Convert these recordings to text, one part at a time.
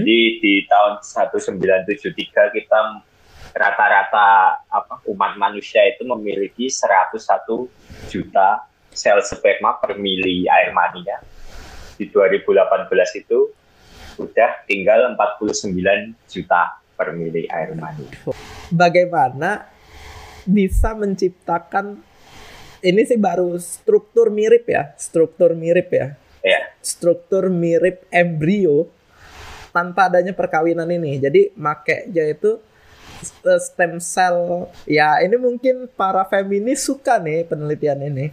Jadi di tahun 1973 kita rata-rata apa umat manusia itu memiliki 101 juta sel sperma per mili air maninya. Di 2018 itu udah tinggal 49 juta per mili air mani. Bagaimana bisa menciptakan ini sih baru struktur mirip ya, struktur mirip ya. Ya. Struktur mirip embrio tanpa adanya perkawinan ini. Jadi makanya itu eh, stem cell. Ya ini mungkin para feminis suka nih penelitian ini.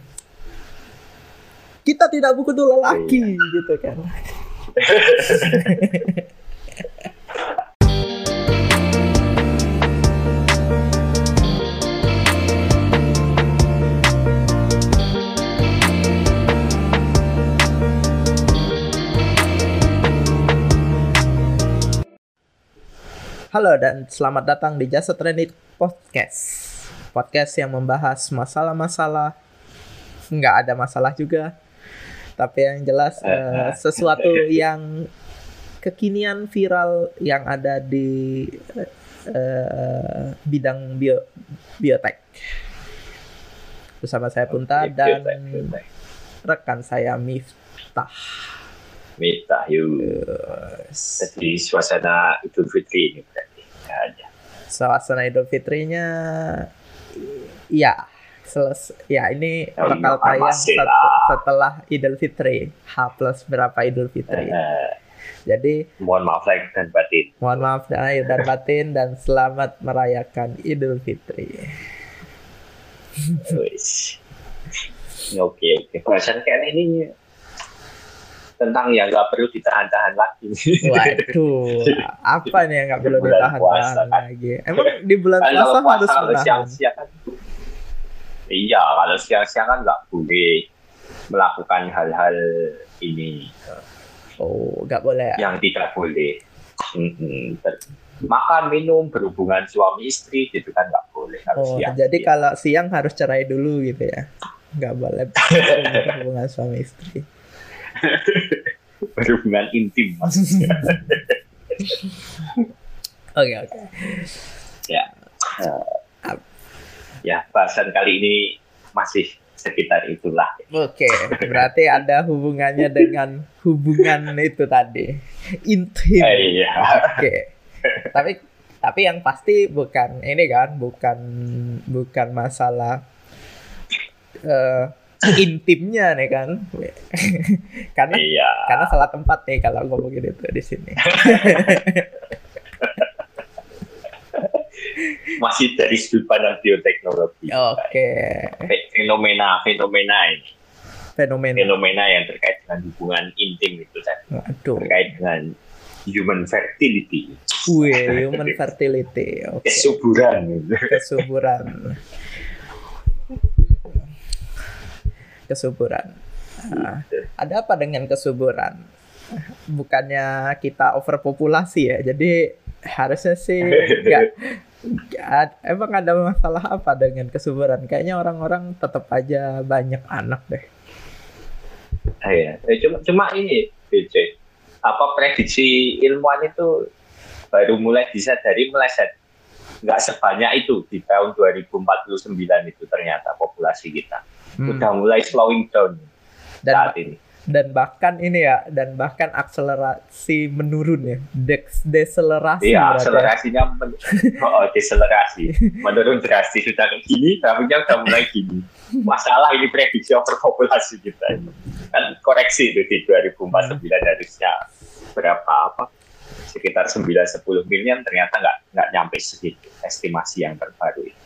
Kita tidak butuh lelaki gitu kan Halo dan selamat datang di Jasa Trending Podcast. Podcast yang membahas masalah-masalah nggak ada masalah juga, tapi yang jelas uh, sesuatu yang kekinian viral yang ada di uh, bidang bio biotek. Bersama saya Punta dan rekan saya Miftah. Miftah yuk. Jadi suasana Idul Fitri ini berarti ada. Suasana Idul Fitrinya ya seles ya ini bakal tayang set- lah. setelah Idul Fitri H plus berapa Idul Fitri Eh, jadi mohon maaf lahir dan batin. mohon maaf lahir dan batin dan selamat merayakan Idul Fitri. Oke oke. Bahasan kayak ini tentang yang nggak perlu ditahan-tahan lagi. waduh apa nih yang nggak perlu Bulan ditahan puasa, kan. lagi? Emang di bulan puasa kalau harus puasa kalau menahan? siang-siang kan. Iya kalau siang-siang kan nggak boleh melakukan hal-hal ini. Oh nggak boleh ya? Yang tidak boleh. Makan minum berhubungan suami istri gitu kan nggak boleh kalau oh siang jadi kalau siang harus cerai dulu gitu ya? Nggak boleh hubungan suami istri berhubungan intim maksudnya oke oke ya Eh, ya bahasan kali ini masih sekitar itulah Oke, berarti ada hubungannya dengan hubungan itu tadi. Intim. Eh, iya Oke. Tapi tapi yang pasti bukan ini kan, bukan bukan masalah eh, intimnya nih kan. karena iya karena salah tempat nih kalau ngomongin itu di sini. masih dari sudut pandang bioteknologi Oke. Fe- fenomena fenomena ini Fenomena. fenomena yang terkait dengan hubungan intim itu tadi Waduh. terkait dengan human fertility Wih, human fertility. Oke. kesuburan kesuburan kesuburan. Ah, ada apa dengan kesuburan? Bukannya kita overpopulasi ya? Jadi harusnya sih nggak emang ada masalah apa dengan kesuburan? Kayaknya orang-orang tetap aja banyak anak deh. Ah, iya. Eh, cuma cuma ini BC apa prediksi ilmuwan itu baru mulai disadari meleset. Nggak sebanyak itu di tahun 2049 itu ternyata populasi kita Hmm. udah mulai slowing down dan saat ini dan bahkan ini ya dan bahkan akselerasi menurun ya Dex deselerasi Iya, ya. akselerasinya men- oh, deselerasi, menurun drastis sudah kayak gini, grafiknya udah mulai gini. Masalah ini prediksi overpopulasi kita. Kan koreksi itu di 2049 harusnya berapa apa? Sekitar 9-10 miliar ternyata nggak nggak nyampe segitu estimasi yang terbaru. ini.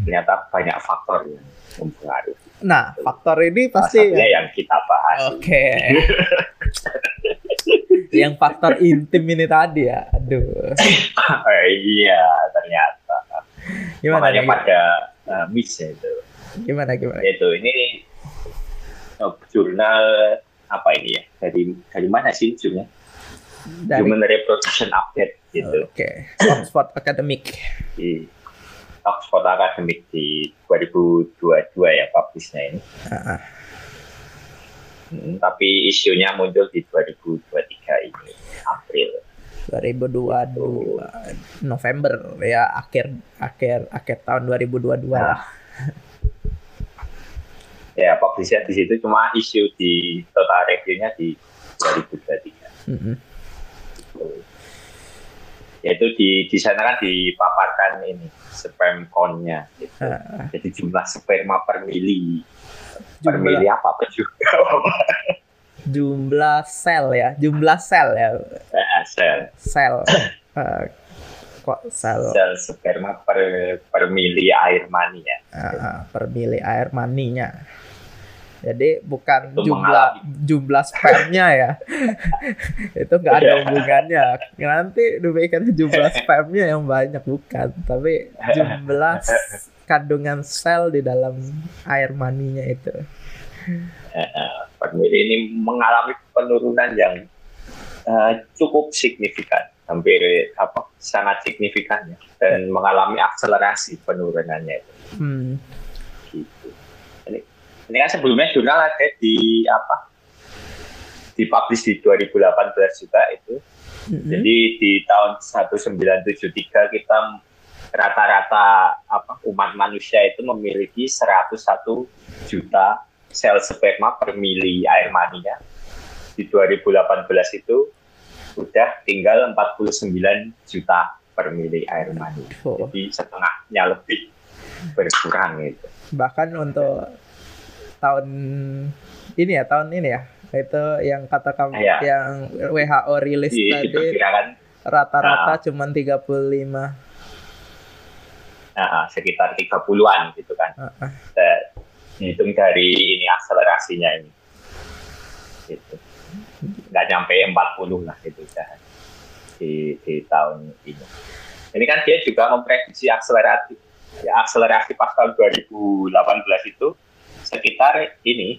Ternyata banyak faktor yang mempengaruhi. nah faktor ini pasti satunya yang kita bahas. Oke. yang faktor intim ini tadi ya. Aduh. Eh, iya, ternyata. Gimana Makanya nih? pada uh, miss ya itu. Gimana gimana? itu ini oh, jurnal apa ini ya dari dari mana sih jurnal Dari Human Reproduction Update gitu Oke. Oxford Academic. Oxford Academic di 2022 ya publishnya ini Ah, ah. Hmm, tapi isunya muncul di 2023 ini April 2022 November ya akhir akhir akhir tahun 2022 lah. Ya, publisher di situ cuma isu di total revenue-nya di 2023. Mm -mm. Yaitu di di sana kan dipaparkan ini sperm count-nya gitu. Jadi jumlah sperma per mili. Per mili apa apa juga. Jumlah sel ya, jumlah sel ya, Eh, sel sel. Kok sel sel sperma per per mili air mani ya. Per mili air maninya. Jadi bukan Itu jumlah jumlah spermnya ya. itu nggak ada hubungannya. Nanti diberikan jumlah spermnya yang banyak bukan, tapi jumlah kandungan sel di dalam air maninya itu. Eh, eh, per mili ini mengalami penurunan yang eh, cukup signifikan, hampir apa sangat signifikan ya, dan mengalami akselerasi penurunannya itu. Hmm. Ini, kan sebelumnya jurnal ada di apa? Dipublish di 2018 juga itu. Mm-mm. Jadi di tahun 1973 kita rata-rata apa umat manusia itu memiliki 101 juta sel sperma per mili air maninya. Di 2018 itu udah tinggal 49 juta per mili air mani. Oh. Jadi setengahnya lebih berkurang itu. Bahkan untuk tahun ini ya, tahun ini ya. Itu yang kata kamu Iya. yang WHO rilis Di, tadi diperkirakan rata-rata Ah. cuman 35 nah, sekitar 30-an gitu kan. Ah. Kita hitung dari ini akselerasinya ini. Gitu. Nggak nyampe 40 lah gitu ya. di, di tahun ini. Ini kan dia juga memprediksi akselerasi ya, akselerasi pas tahun 2018 itu sekitar ini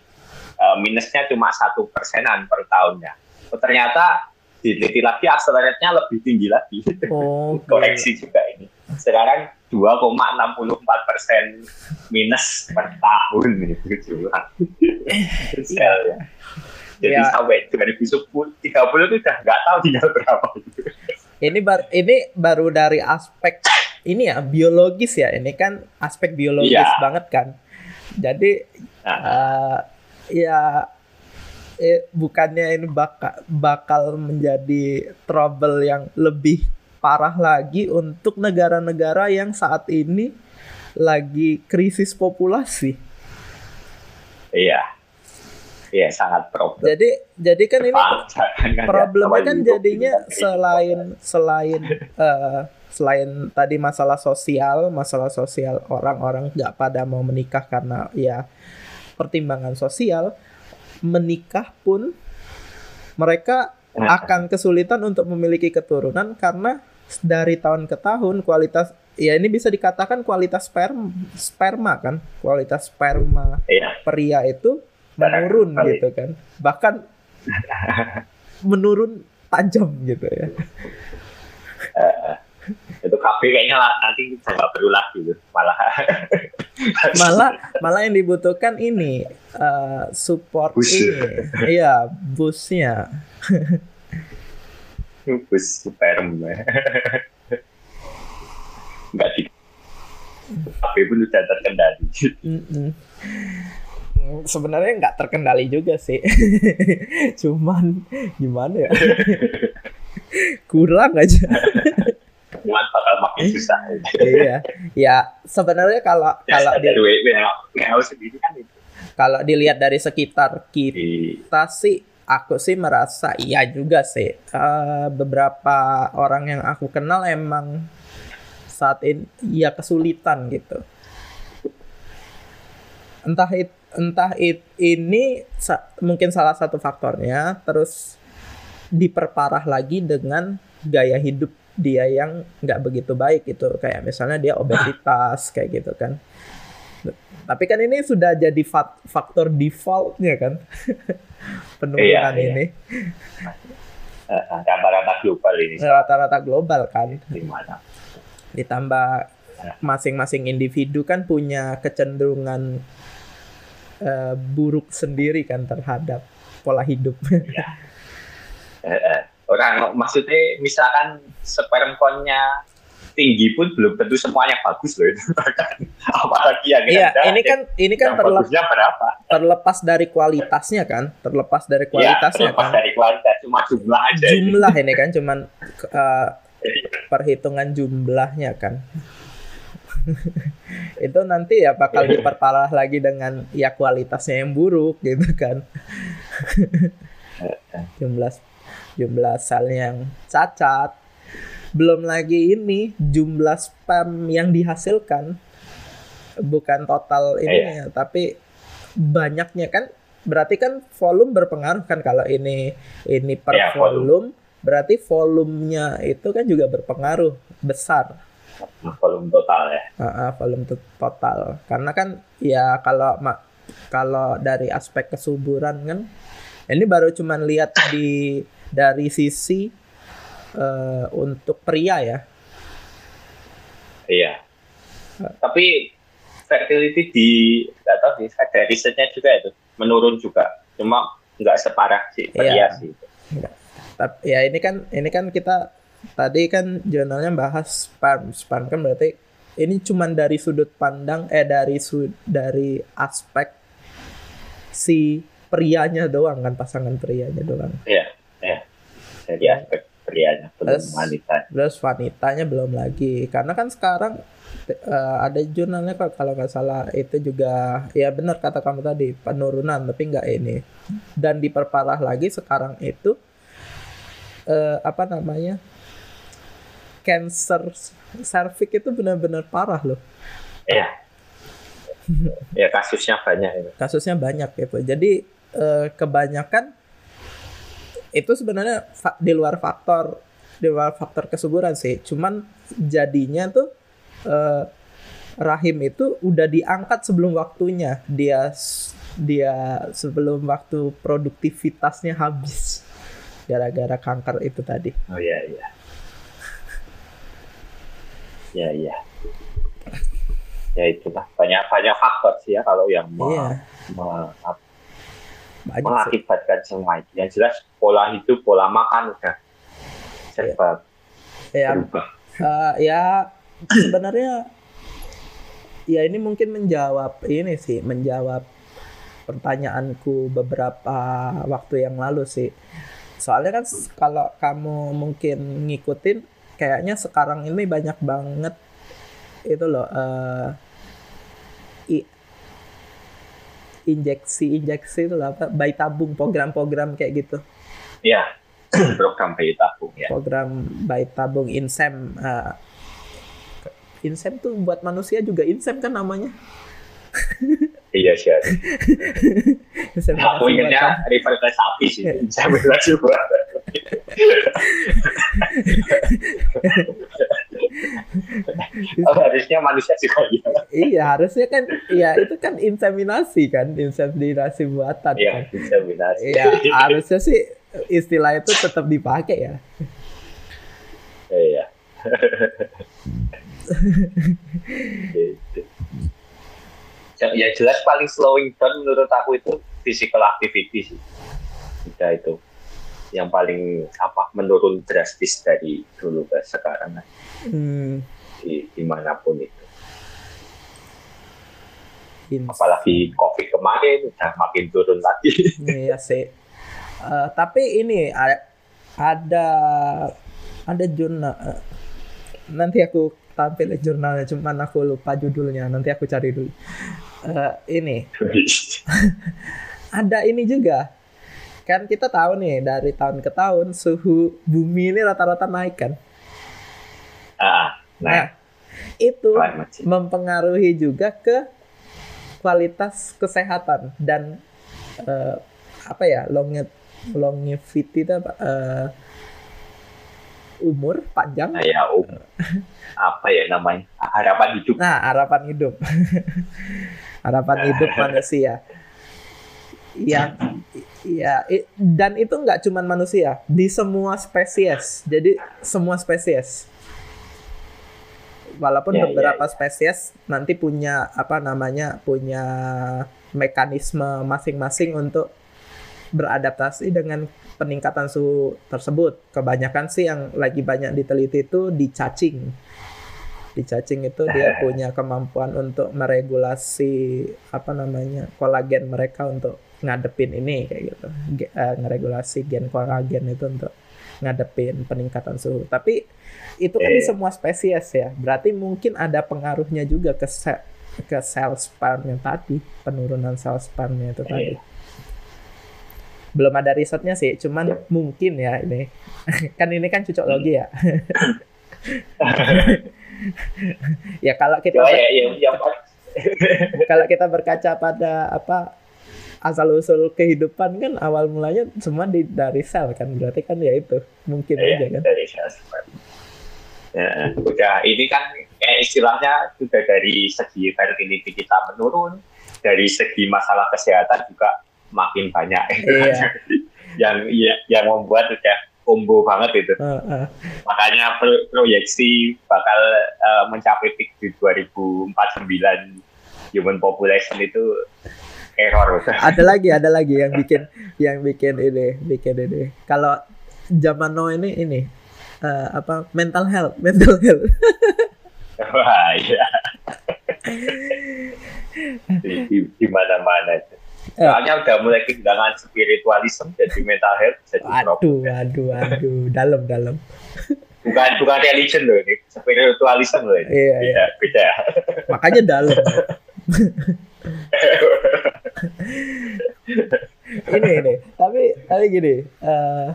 eh, minusnya cuma satu persenan per tahunnya. Oh, ternyata diteliti lagi akselerasinya lebih tinggi lagi. Oh, koreksi juga ini. Sekarang 2,64 persen minus per tahun nih curang. Sel ya. Jadi Ya. sampai 2010, 30 itu udah nggak tahu tinggal berapa. Ini bar ini baru dari aspek ini ya biologis ya. Ini kan aspek biologis Iya. banget kan. Jadi eh, ya eh, bukannya ini bakal bakal menjadi trouble yang lebih parah lagi untuk negara-negara yang saat ini lagi krisis populasi. iya. Iya, sangat problem. Jadi jadi kan ini kan problemnya ya, kan jadinya di- selain selain eh, selain tadi masalah sosial masalah sosial orang-orang nggak pada mau menikah karena ya pertimbangan sosial menikah pun mereka akan kesulitan untuk memiliki keturunan karena dari tahun ke tahun kualitas ya ini bisa dikatakan kualitas sperma sperma kan? Kualitas sperma Iya, pria itu menurun gitu kan? Bahkan menurun tajam gitu ya itu KB kayaknya lah, nanti kita nggak perlu lagi gitu. Malah malah malah yang dibutuhkan ini eh, support Bus. ini iya busnya bus sperm. Nggak di KB pun udah terkendali. Mm, sebenarnya nggak terkendali juga sih cuman gimana ya kurang aja makin susah. iya. Ya sebenarnya kalau Ya, kalau di, WHO sendiri kan itu. kalau dilihat dari sekitar kita kita sih aku sih merasa iya juga sih. Eh, beberapa orang yang aku kenal emang saat ini ya kesulitan gitu. Entah it, entah it, ini sa- mungkin salah satu faktornya terus diperparah lagi dengan gaya hidup dia yang nggak begitu baik gitu. Kayak misalnya dia obesitas kayak gitu kan. Tapi kan ini sudah jadi fak- faktor defaultnya kan. Penurunan Iya, iya. ini. Eh, rata-rata global ini. Rata-rata global kan. Di mana? ditambah masing-masing individu kan punya kecenderungan eh, buruk sendiri kan terhadap pola hidup. Eh, eh, orang maksudnya misalkan sperm count-nya tinggi pun belum tentu semuanya bagus loh itu. Apalagi yang iya ini kan ini kan terlepas berapa? terlepas dari kualitasnya kan? Terlepas dari iya, kualitasnya ya, terlepas kan? dari kualitas cuma jumlah aja. Jumlah ini kan cuman uh, perhitungan jumlahnya kan? Itu nanti ya bakal diperparah lagi dengan ya kualitasnya yang buruk gitu kan? Jumlah jumlah sel yang cacat. Belum lagi ini jumlah spam yang dihasilkan. Bukan total ini yeah. ya tapi banyaknya kan. Berarti kan volume berpengaruh kan kalau ini ini per yeah, volume, volume. Berarti volumenya itu kan juga berpengaruh besar. Volume total ya. Uh, uh, volume total. Karena kan ya kalau kalau dari aspek kesuburan kan ini baru cuman lihat di dari sisi uh, untuk pria ya. Iya. Uh. Tapi fertility di nggak tahu sih ada risetnya juga itu menurun juga cuma nggak separah sih pria iya. sih tapi ya ini kan ini kan kita tadi kan jurnalnya bahas sperm sperm kan berarti ini cuma dari sudut pandang eh dari sud dari aspek si prianya doang kan pasangan prianya doang iya iya dari aspek prianya belum terus, wanita terus wanitanya belum lagi. Karena kan sekarang uh, ada jurnalnya kok kalau nggak salah. Itu juga ya benar kata kamu tadi penurunan tapi nggak ini. Dan diperparah lagi sekarang itu uh, apa namanya cancer cervix itu benar-benar parah loh. Iya. Ya kasusnya banyak itu. Kasusnya banyak gitu. Jadi uh, kebanyakan itu sebenarnya di luar faktor di luar faktor kesuburan sih. Cuman jadinya tuh eh, rahim itu udah diangkat sebelum waktunya. Dia dia sebelum waktu produktivitasnya habis. Gara-gara kanker itu tadi. Oh iya iya. Ya iya. Ya itulah. Banyak banyak faktor sih ya kalau yang iya. ma, ma, banyak mengakibatkan sih. semua itu. Yang jelas pola hidup, pola makan udah serba ya. berubah. Uh, ya sebenarnya ya ini mungkin menjawab ini sih, menjawab pertanyaanku beberapa waktu yang lalu sih. Soalnya kan kalau kamu mungkin ngikutin kayaknya sekarang ini banyak banget itu loh uh, injeksi injeksi itu apa bayi tabung program-program kayak gitu. Ya program bayi tabung ya. Program bayi tabung insem uh, insem tuh buat manusia juga insem kan namanya. Iya sih aku ingatnya refer ke sapi sih. Insem juga oh, harusnya manusia juga gitu. iya harusnya kan iya itu kan inseminasi kan inseminasi buatan iya, kan. inseminasi. Iya harusnya sih istilah itu tetap dipakai ya. Iya. Ya jelas paling slowing down menurut aku itu physical activity sih. Udah itu. Yang paling apa menurun drastis dari dulu ke sekarang hmm. di di mana pun itu. In... apalagi covid kemarin udah makin turun lagi. Iya sih. Uh, tapi ini ada ada jurnal uh, nanti aku tampil jurnalnya cuman aku lupa judulnya nanti aku cari dulu. Uh, ini. Ada ini juga. Kan kita tahu nih dari tahun ke tahun suhu bumi ini rata-rata naik kan. Ah, nah, itu mempengaruhi juga ke kualitas kesehatan dan uh, apa ya longit longevity itu apa uh, umur panjang. Nah, ya um, apa ya namanya? Harapan hidup. Nah harapan hidup. Harapan hidup manusia. Yang ya dan itu nggak cuma manusia di semua spesies. Jadi semua spesies walaupun yeah, ya, beberapa yeah, yeah. spesies nanti punya apa namanya punya mekanisme masing-masing untuk beradaptasi dengan peningkatan suhu tersebut. Kebanyakan sih yang lagi banyak diteliti itu di cacing. Di cacing itu dia punya kemampuan untuk meregulasi apa namanya kolagen mereka untuk ngadepin ini kayak gitu. Ge- eh, ngeregulasi gen kolagen itu untuk ngadepin peningkatan suhu. Tapi itu kan di Iya. semua spesies ya. Berarti mungkin ada pengaruhnya juga ke se- ke sel spermnya tadi, penurunan sel spermnya itu tadi. Iya. Belum ada risetnya sih, cuman mungkin ya ini. kan ini kan cocokologi ya. ya kalau kita Cuma ya yang paling kalau kita berkaca pada apa asal usul kehidupan kan awal mulanya semua di, dari sel kan berarti kan ya itu mungkin Iya, aja kan dari sel. Ya, udah ini kan kayak istilahnya sudah dari segi fertility kita menurun, dari segi masalah kesehatan juga makin banyak. Iya. yang ya, yang membuat udah combo banget itu. Heeh. Makanya pro- proyeksi bakal eh, mencapai peak di 2049 human population itu error. ada lagi ada lagi yang bikin yang bikin ini bikin ini kalau zaman now ini ini eh, apa mental health mental health Wah, iya. di, di, mana-mana. Eh. Soalnya udah mulai kehilangan spiritualisme jadi mental health jadi aduh problem. aduh aduh dalam dalam Bukan bukan religion loh ini, spiritualisme loh ini. Iya, beda, beda. makanya dalam ini ini. Tapi tapi gini eh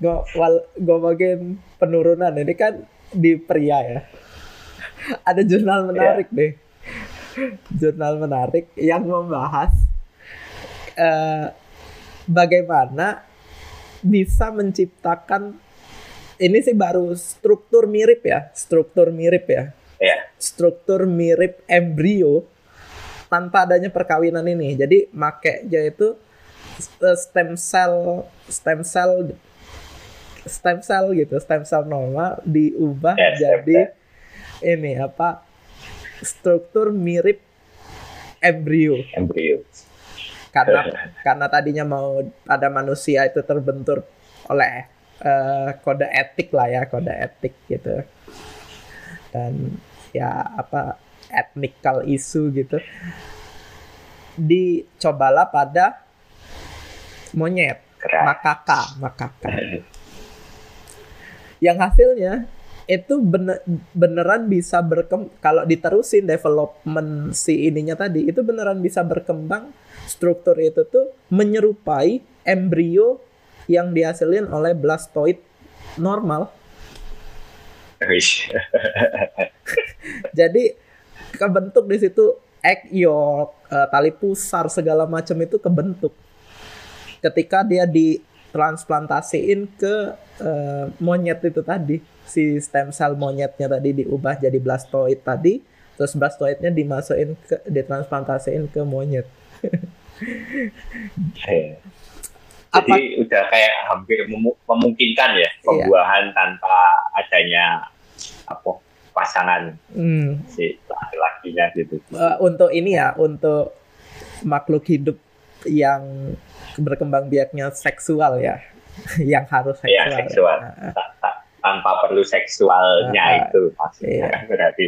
gue wal ngomongin penurunan. Ini kan di pria ya. Ada jurnal menarik deh jurnal menarik yang membahas eh bagaimana bisa menciptakan ini sih baru struktur mirip ya struktur mirip ya. Ya. struktur mirip embrio tanpa adanya perkawinan ini. Jadi makainya itu eh, stem cell stem cell stem cell gitu, stem cell normal diubah stem jadi ini apa? struktur mirip embrio embrio. karena karena tadinya mau ada manusia itu terbentur oleh eh, kode etik lah ya kode etik gitu dan ya apa ethnical issue gitu dicobalah pada monyet makaka makaka. Yang hasilnya itu bener, beneran bisa berkembang kalau diterusin development si ininya tadi itu beneran bisa berkembang struktur itu tuh menyerupai embrio yang dihasilin oleh blastoid normal. Jadi kebentuk di situ egg yolk eh, tali pusar segala macam itu kebentuk. Ketika dia ditransplantasiin ke eh, monyet itu tadi si stem cell monyetnya tadi diubah jadi blastoid tadi terus blastoidnya dimasukin ke ditransplantasiin ke monyet. Jadi apa? udah kayak hampir memu- memungkinkan ya pembuahan tanpa adanya apa pasangan Hmm, si laki-lakinya gitu. eh, untuk ini ya untuk makhluk hidup yang berkembang biaknya seksual ya yang harus Iya, seksual, seksual. Ah, Ta- ta- tanpa perlu seksualnya Ah, itu maksudnya iya. berarti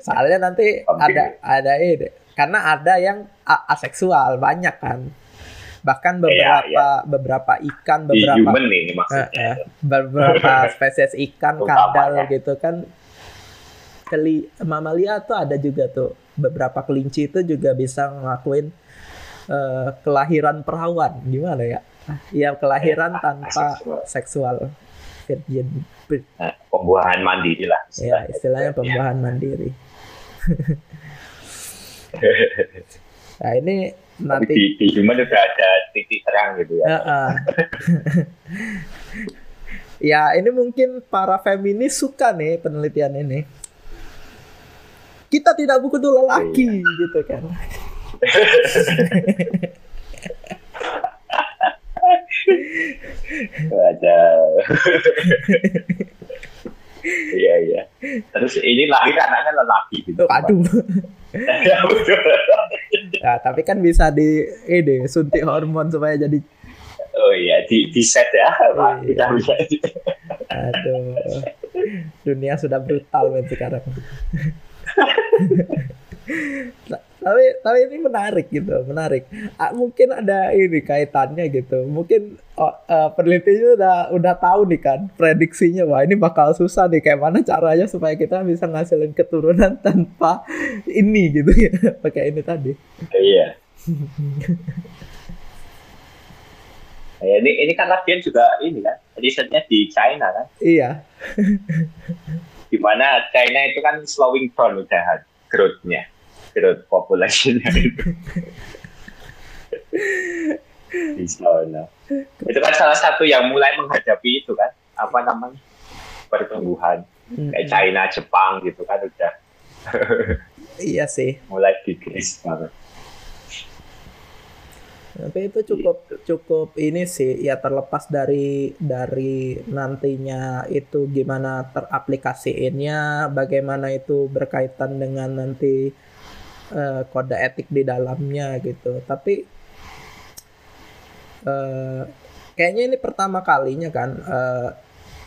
soalnya nanti ada ada ini karena ada yang aseksual banyak kan bahkan beberapa Iya, beberapa ikan di beberapa human ini eh, maksudnya. eh, beberapa spesies ikan kadal ya. gitu kan keli mamalia tuh ada juga tuh beberapa kelinci itu juga bisa ngelakuin eh, kelahiran perawan gimana ya ya kelahiran Eh, tanpa aseksual. seksual virgin Nah, pembuahan mandiri lah ya istilahnya. istilahnya pembuahan mandiri nah ini nanti di, di human udah ada titik terang gitu ya. Ya, ah. ya ini mungkin para feminis suka nih penelitian ini. Kita tidak butuh lelaki gitu kan. ada iya iya terus ini lahir anaknya lelaki gitu Aduh, Ya. Nah, tapi kan bisa di ini suntik hormon supaya jadi Oh iya, di, di set ya. Iya. Bisa. aduh. Dunia sudah brutal sekarang. Ta- tapi tapi ini menarik gitu, menarik. Ah, mungkin ada ini kaitannya gitu. Mungkin oh, eh, penelitinya udah udah tahu nih kan prediksinya wah ini bakal susah nih kayak mana caranya supaya kita bisa ngasilin keturunan tanpa ini gitu ya. Pakai ini tadi. Iya. Nah, ini ini kan lagian juga ini kan risetnya di China kan, Iya. di mana China itu kan slowing down udah growth-nya, growth population-nya itu. di sana. Itu kan salah satu yang mulai menghadapi itu kan, apa namanya pertumbuhan kayak China, Jepang gitu kan udah Iya sih. mulai digris banget. Tapi itu cukup cukup ini sih ya terlepas dari dari nantinya itu gimana teraplikasiinnya, bagaimana itu berkaitan dengan nanti eh, kode etik di dalamnya gitu. Tapi eh, kayaknya ini pertama kalinya kan eh,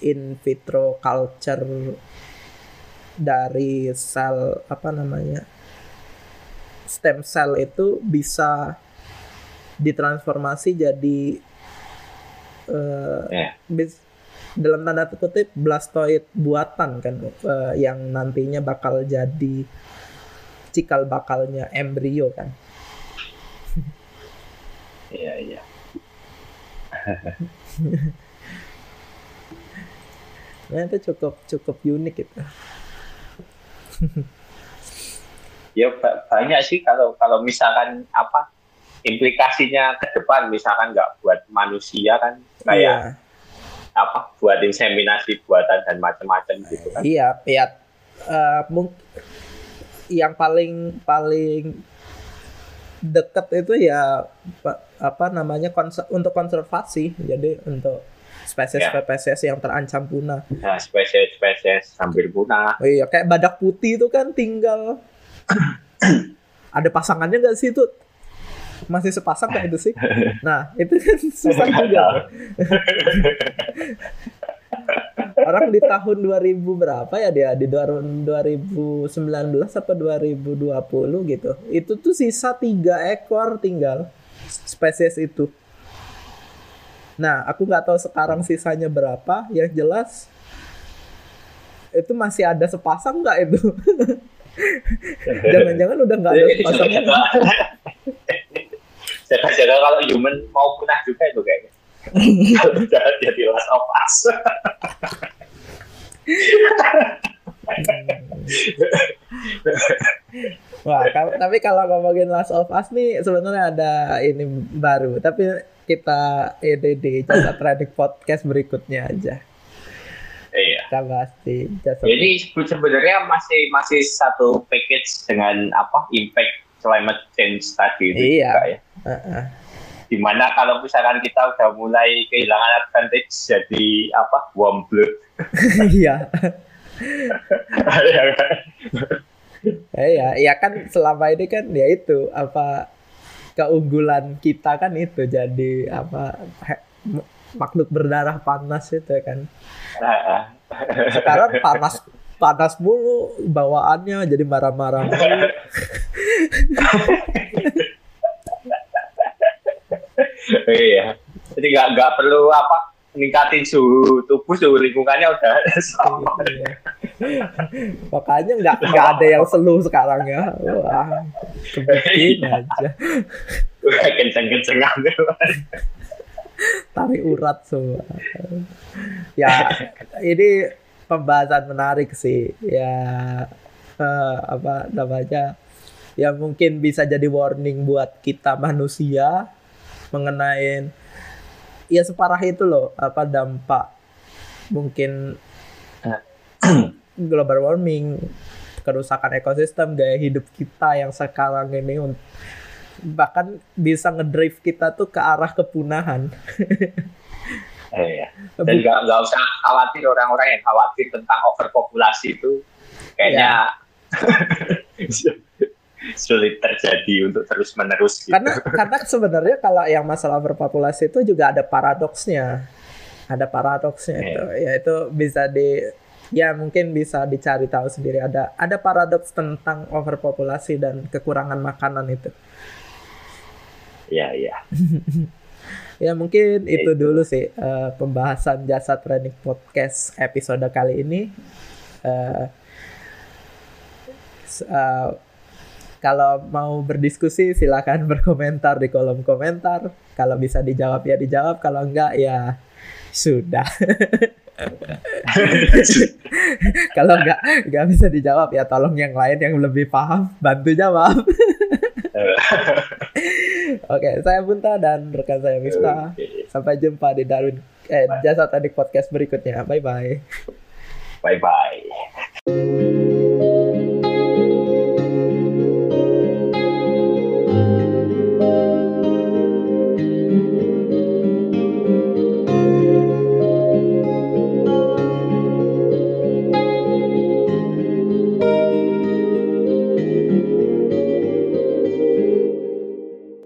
in vitro culture dari sel apa namanya stem cell itu bisa ditransformasi jadi eh, Ya. bis- dalam tanda kutip blastoid buatan kan eh, yang nantinya bakal jadi cikal bakalnya embrio kan Iya, iya. nah itu cukup cukup unik gitu ya ba- banyak sih kalau kalau misalkan apa implikasinya ke depan misalkan nggak buat manusia kan kayak apa buat inseminasi buatan dan macam-macam gitu kan. Iya iya. Eh, mung- yang paling paling deket itu ya pa- apa namanya konser- untuk konservasi. Jadi untuk spesies Ya. spesies yang terancam punah. Nah, spesies-spesies hampir punah. Oh iya, kayak badak putih itu kan tinggal. Ada pasangannya nggak sih itu? Masih sepasang kayak itu sih? Nah, itu kan susah juga. Orang di tahun 2000 berapa ya dia? Di 2019 apa 2020 gitu. Itu tuh sisa tiga ekor tinggal spesies itu. Nah, aku nggak tahu sekarang sisanya berapa. Yang jelas itu masih ada sepasang nggak itu? Jangan-jangan udah nggak ada sepasangnya. Human mau punah juga itu kayaknya kalau udah jadi last of us Wah, tapi kalau ngomongin Last of Us nih sebenarnya ada ini baru, tapi kita di Jasa Trading Podcast berikutnya aja. iya Kita bahas di Jasa Jadi sebenarnya masih masih satu package dengan apa impact climate change tadi itu Iya. juga ya. Heeh. Di mana kalau misalkan kita udah mulai kehilangan advantage jadi apa warm blood. Iya. Ya kan? Eh, Iya, ya kan selama ini kan ya itu apa keunggulan kita kan itu jadi apa makhluk berdarah panas itu kan. Nah, Sekarang panas panas mulu bawaannya jadi marah-marah. iya. Jadi nggak nggak perlu apa meningkatin suhu tubuh suhu lingkungannya udah sama. Iya. Makanya nggak nggak ada yang selu sekarang ya. Wah, kebikin aja. Udah kenceng-kencengan. Tarik urat semua. Ya, ini pembahasan menarik sih. Ya, eh, apa namanya? Ya mungkin bisa jadi warning buat kita manusia mengenai ya separah itu loh apa dampak mungkin global warming kerusakan ekosistem gaya hidup kita yang sekarang ini bahkan bisa ngedrive kita tuh ke arah kepunahan. Iya. Dan nggak nggak usah khawatir orang-orang yang khawatir tentang overpopulasi itu. Kayaknya sulit terjadi untuk terus menerus gitu. Karena karena sebenarnya kalau yang masalah overpopulasi itu juga ada paradoksnya. Ada paradoksnya Iya. itu, yaitu bisa di ya mungkin bisa dicari tahu sendiri ada ada paradoks tentang overpopulasi dan kekurangan makanan itu. Iya, iya. Ya mungkin Ya, itu itu. dulu sih eh, pembahasan jasa training podcast episode kali ini. S- eh, kalau mau berdiskusi silakan berkomentar di kolom komentar. Kalau bisa dijawab ya dijawab, kalau enggak ya sudah. kalau enggak enggak bisa dijawab ya tolong yang lain yang lebih paham bantu jawab. Oke, saya Bunta dan rekan saya. Oke. Sampai jumpa di Darwin eh jasa tadi podcast berikutnya. Bye bye. Bye bye.